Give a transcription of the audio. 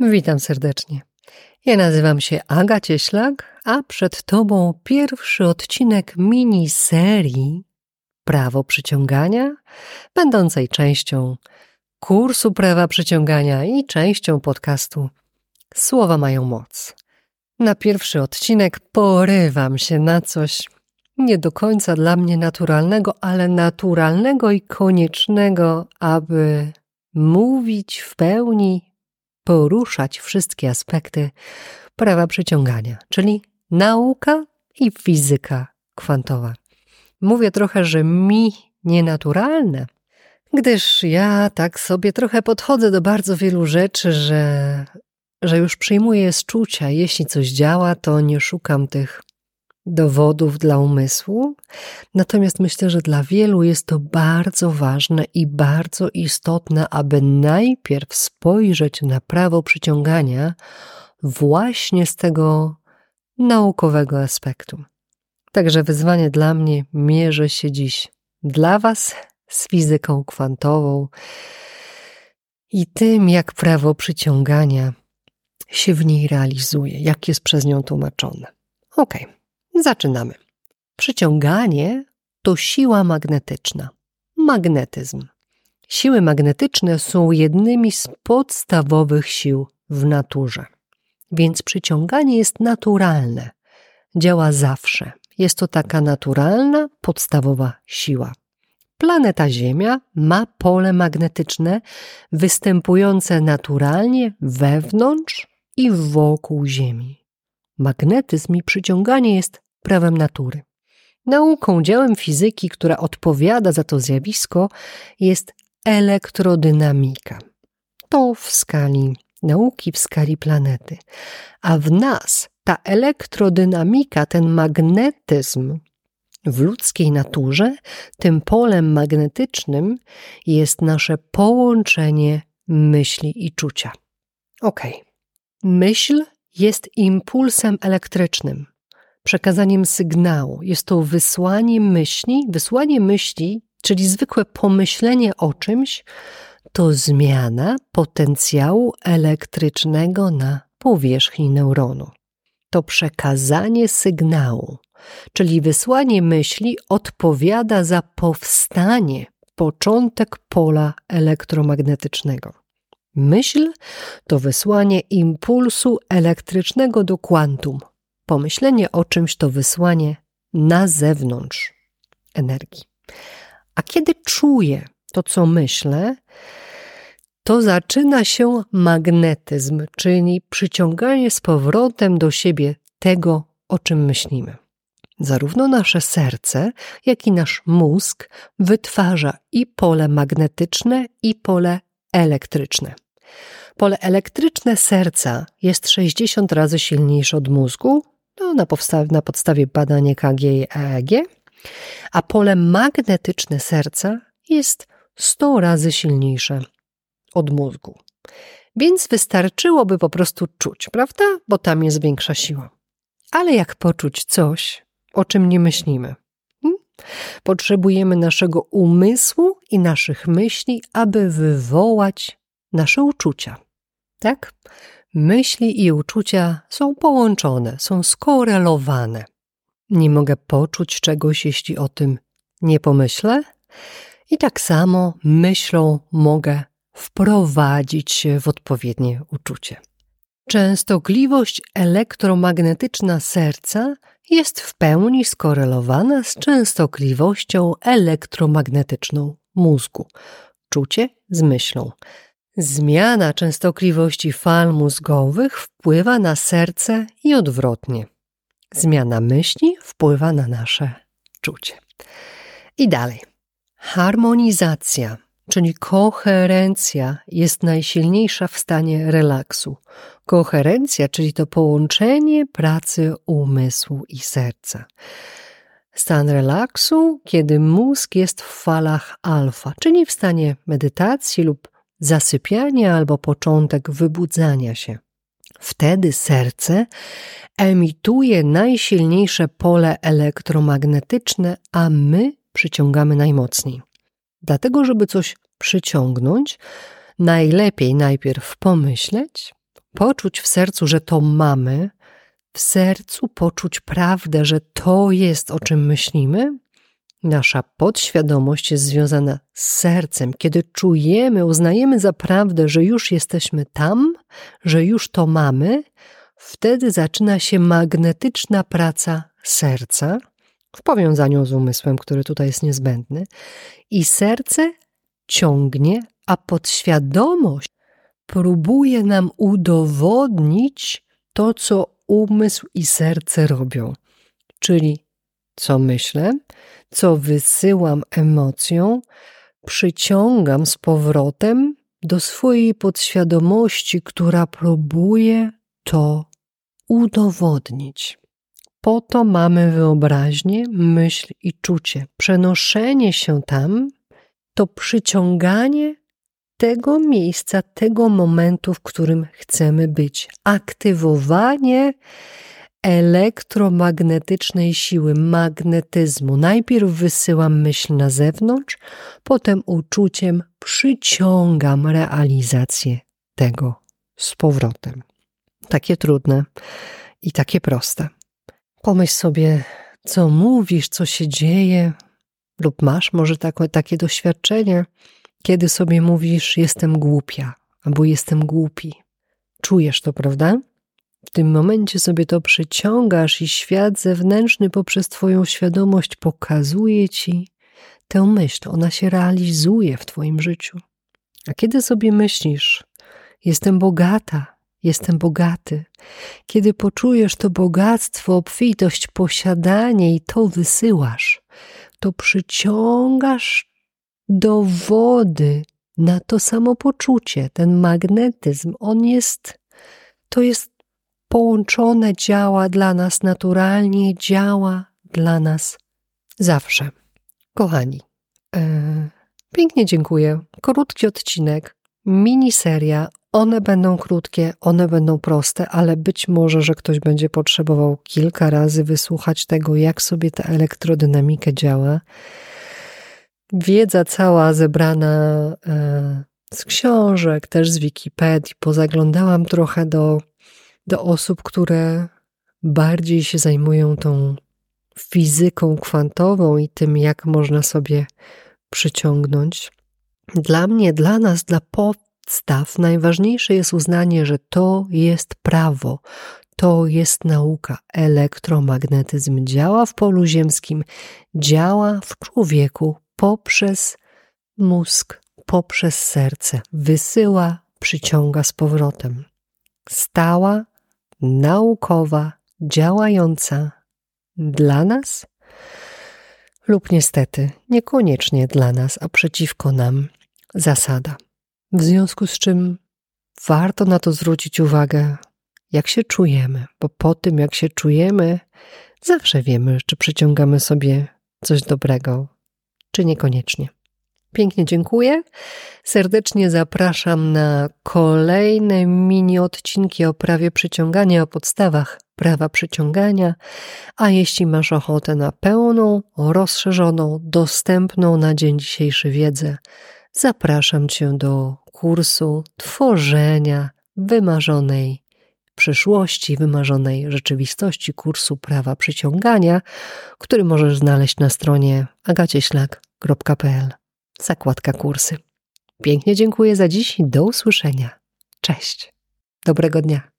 Witam serdecznie. Ja nazywam się Aga Cieślak, a przed Tobą pierwszy odcinek miniserii Prawo Przyciągania, będącej częścią kursu Prawa Przyciągania i częścią podcastu Słowa mają moc. Na pierwszy odcinek porywam się na coś nie do końca dla mnie naturalnego, ale naturalnego i koniecznego, aby mówić w pełni poruszać wszystkie aspekty prawa przyciągania, czyli nauka i fizyka kwantowa. Mówię trochę, że mi nienaturalne, gdyż ja tak sobie trochę podchodzę do bardzo wielu rzeczy, że, że już przyjmuję z czucia. Jeśli coś działa, to nie szukam tych dowodów dla umysłu. Natomiast myślę, że dla wielu jest to bardzo ważne i bardzo istotne, aby najpierw spojrzeć na prawo przyciągania właśnie z tego naukowego aspektu. Także wyzwanie dla mnie mierzy się dziś dla Was z fizyką kwantową i tym, jak prawo przyciągania się w niej realizuje, jak jest przez nią tłumaczone. Okej. Okay. Zaczynamy. Przyciąganie to siła magnetyczna. Magnetyzm. Siły magnetyczne są jednymi z podstawowych sił w naturze. Więc przyciąganie jest naturalne. Działa zawsze. Jest to taka naturalna, podstawowa siła. Planeta Ziemia ma pole magnetyczne występujące naturalnie wewnątrz i wokół Ziemi. Magnetyzm i przyciąganie jest prawem natury. Nauką, dziełem fizyki, która odpowiada za to zjawisko, jest elektrodynamika. To w skali nauki, w skali planety. A w nas ta elektrodynamika, ten magnetyzm w ludzkiej naturze, tym polem magnetycznym jest nasze połączenie myśli i czucia. Ok. Myśl jest impulsem elektrycznym przekazaniem sygnału. Jest to wysłanie myśli. Wysłanie myśli, czyli zwykłe pomyślenie o czymś, to zmiana potencjału elektrycznego na powierzchni neuronu. To przekazanie sygnału, czyli wysłanie myśli odpowiada za powstanie, początek pola elektromagnetycznego. Myśl to wysłanie impulsu elektrycznego do kwantum, Pomyślenie o czymś to wysłanie na zewnątrz energii. A kiedy czuję to, co myślę, to zaczyna się magnetyzm, czyli przyciąganie z powrotem do siebie tego, o czym myślimy. Zarówno nasze serce, jak i nasz mózg wytwarza i pole magnetyczne, i pole elektryczne. Pole elektryczne serca jest 60 razy silniejsze od mózgu, na, na podstawie badań EKG i EEG, a pole magnetyczne serca jest 100 razy silniejsze od mózgu. Więc wystarczyłoby po prostu czuć, prawda? Bo tam jest większa siła. Ale jak poczuć coś, o czym nie myślimy? Hmm? Potrzebujemy naszego umysłu i naszych myśli, aby wywołać nasze uczucia. Tak? Myśli i uczucia są połączone, są skorelowane. Nie mogę poczuć czegoś, jeśli o tym nie pomyślę, i tak samo myślą mogę wprowadzić się w odpowiednie uczucie. Częstotliwość elektromagnetyczna serca jest w pełni skorelowana z częstotliwością elektromagnetyczną mózgu. Czucie z myślą. Zmiana częstotliwości fal mózgowych wpływa na serce i odwrotnie. Zmiana myśli wpływa na nasze czucie. I dalej. Harmonizacja, czyli koherencja, jest najsilniejsza w stanie relaksu. Koherencja, czyli to połączenie pracy umysłu i serca. Stan relaksu, kiedy mózg jest w falach alfa, czyli w stanie medytacji lub zasypianie albo początek wybudzania się. Wtedy serce emituje najsilniejsze pole elektromagnetyczne, a my przyciągamy najmocniej. Dlatego, żeby coś przyciągnąć, najlepiej najpierw pomyśleć, poczuć w sercu, że to mamy, w sercu poczuć prawdę, że to jest o czym myślimy, nasza podświadomość jest związana z sercem. Kiedy czujemy, uznajemy za prawdę, że już jesteśmy tam, że już to mamy, wtedy zaczyna się magnetyczna praca serca w powiązaniu z umysłem, który tutaj jest niezbędny, i serce ciągnie, a podświadomość próbuje nam udowodnić to, co umysł i serce robią. Czyli co myślę, co wysyłam emocją, przyciągam z powrotem do swojej podświadomości, która próbuje to udowodnić. Po to mamy wyobraźnię, myśl i czucie. Przenoszenie się tam to przyciąganie tego miejsca, tego momentu, w którym chcemy być. Aktywowanie elektromagnetycznej siły, magnetyzmu. Najpierw wysyłam myśl na zewnątrz, potem uczuciem przyciągam realizację tego z powrotem. Takie trudne i takie proste. Pomyśl sobie, co mówisz, co się dzieje, lub masz może takie, takie doświadczenie, kiedy sobie mówisz: Jestem głupia albo jestem głupi. Czujesz to, prawda? W tym momencie sobie to przyciągasz i świat zewnętrzny poprzez Twoją świadomość pokazuje Ci tę myśl. Ona się realizuje w Twoim życiu. A kiedy sobie myślisz, jestem bogata, jestem bogaty, kiedy poczujesz to bogactwo, obfitość, posiadanie i to wysyłasz, to przyciągasz do wody na to samo poczucie, ten magnetyzm. On jest, to jest połączone, działa dla nas naturalnie, działa dla nas zawsze. Kochani, e, pięknie dziękuję. Krótki odcinek, miniseria. One będą krótkie, one będą proste, ale być może, że ktoś będzie potrzebował kilka razy wysłuchać tego, jak sobie ta elektrodynamika działa. Wiedza cała zebrana e, z książek, też z Wikipedii. Pozaglądałam trochę do do osób, które bardziej się zajmują tą fizyką kwantową i tym, jak można sobie przyciągnąć. Dla mnie, dla nas, dla podstaw najważniejsze jest uznanie, że to jest prawo, to jest nauka. Elektromagnetyzm działa w polu ziemskim, działa w człowieku poprzez mózg, poprzez serce, wysyła, przyciąga z powrotem. Stała naukowa, działająca dla nas lub niestety niekoniecznie dla nas, a przeciwko nam zasada. W związku z czym warto na to zwrócić uwagę, jak się czujemy, bo po tym, jak się czujemy, zawsze wiemy, czy przyciągamy sobie coś dobrego, czy niekoniecznie. Pięknie dziękuję. Serdecznie zapraszam na kolejne mini odcinki o prawie przyciągania, o podstawach prawa przyciągania. A jeśli masz ochotę na pełną, rozszerzoną, dostępną na dzień dzisiejszy wiedzę, zapraszam Cię do kursu tworzenia wymarzonej przyszłości, wymarzonej rzeczywistości kursu prawa przyciągania, który możesz znaleźć na stronie agacieślak.pl zakładka kursy. Pięknie dziękuję za dziś do usłyszenia. Cześć. Dobrego dnia.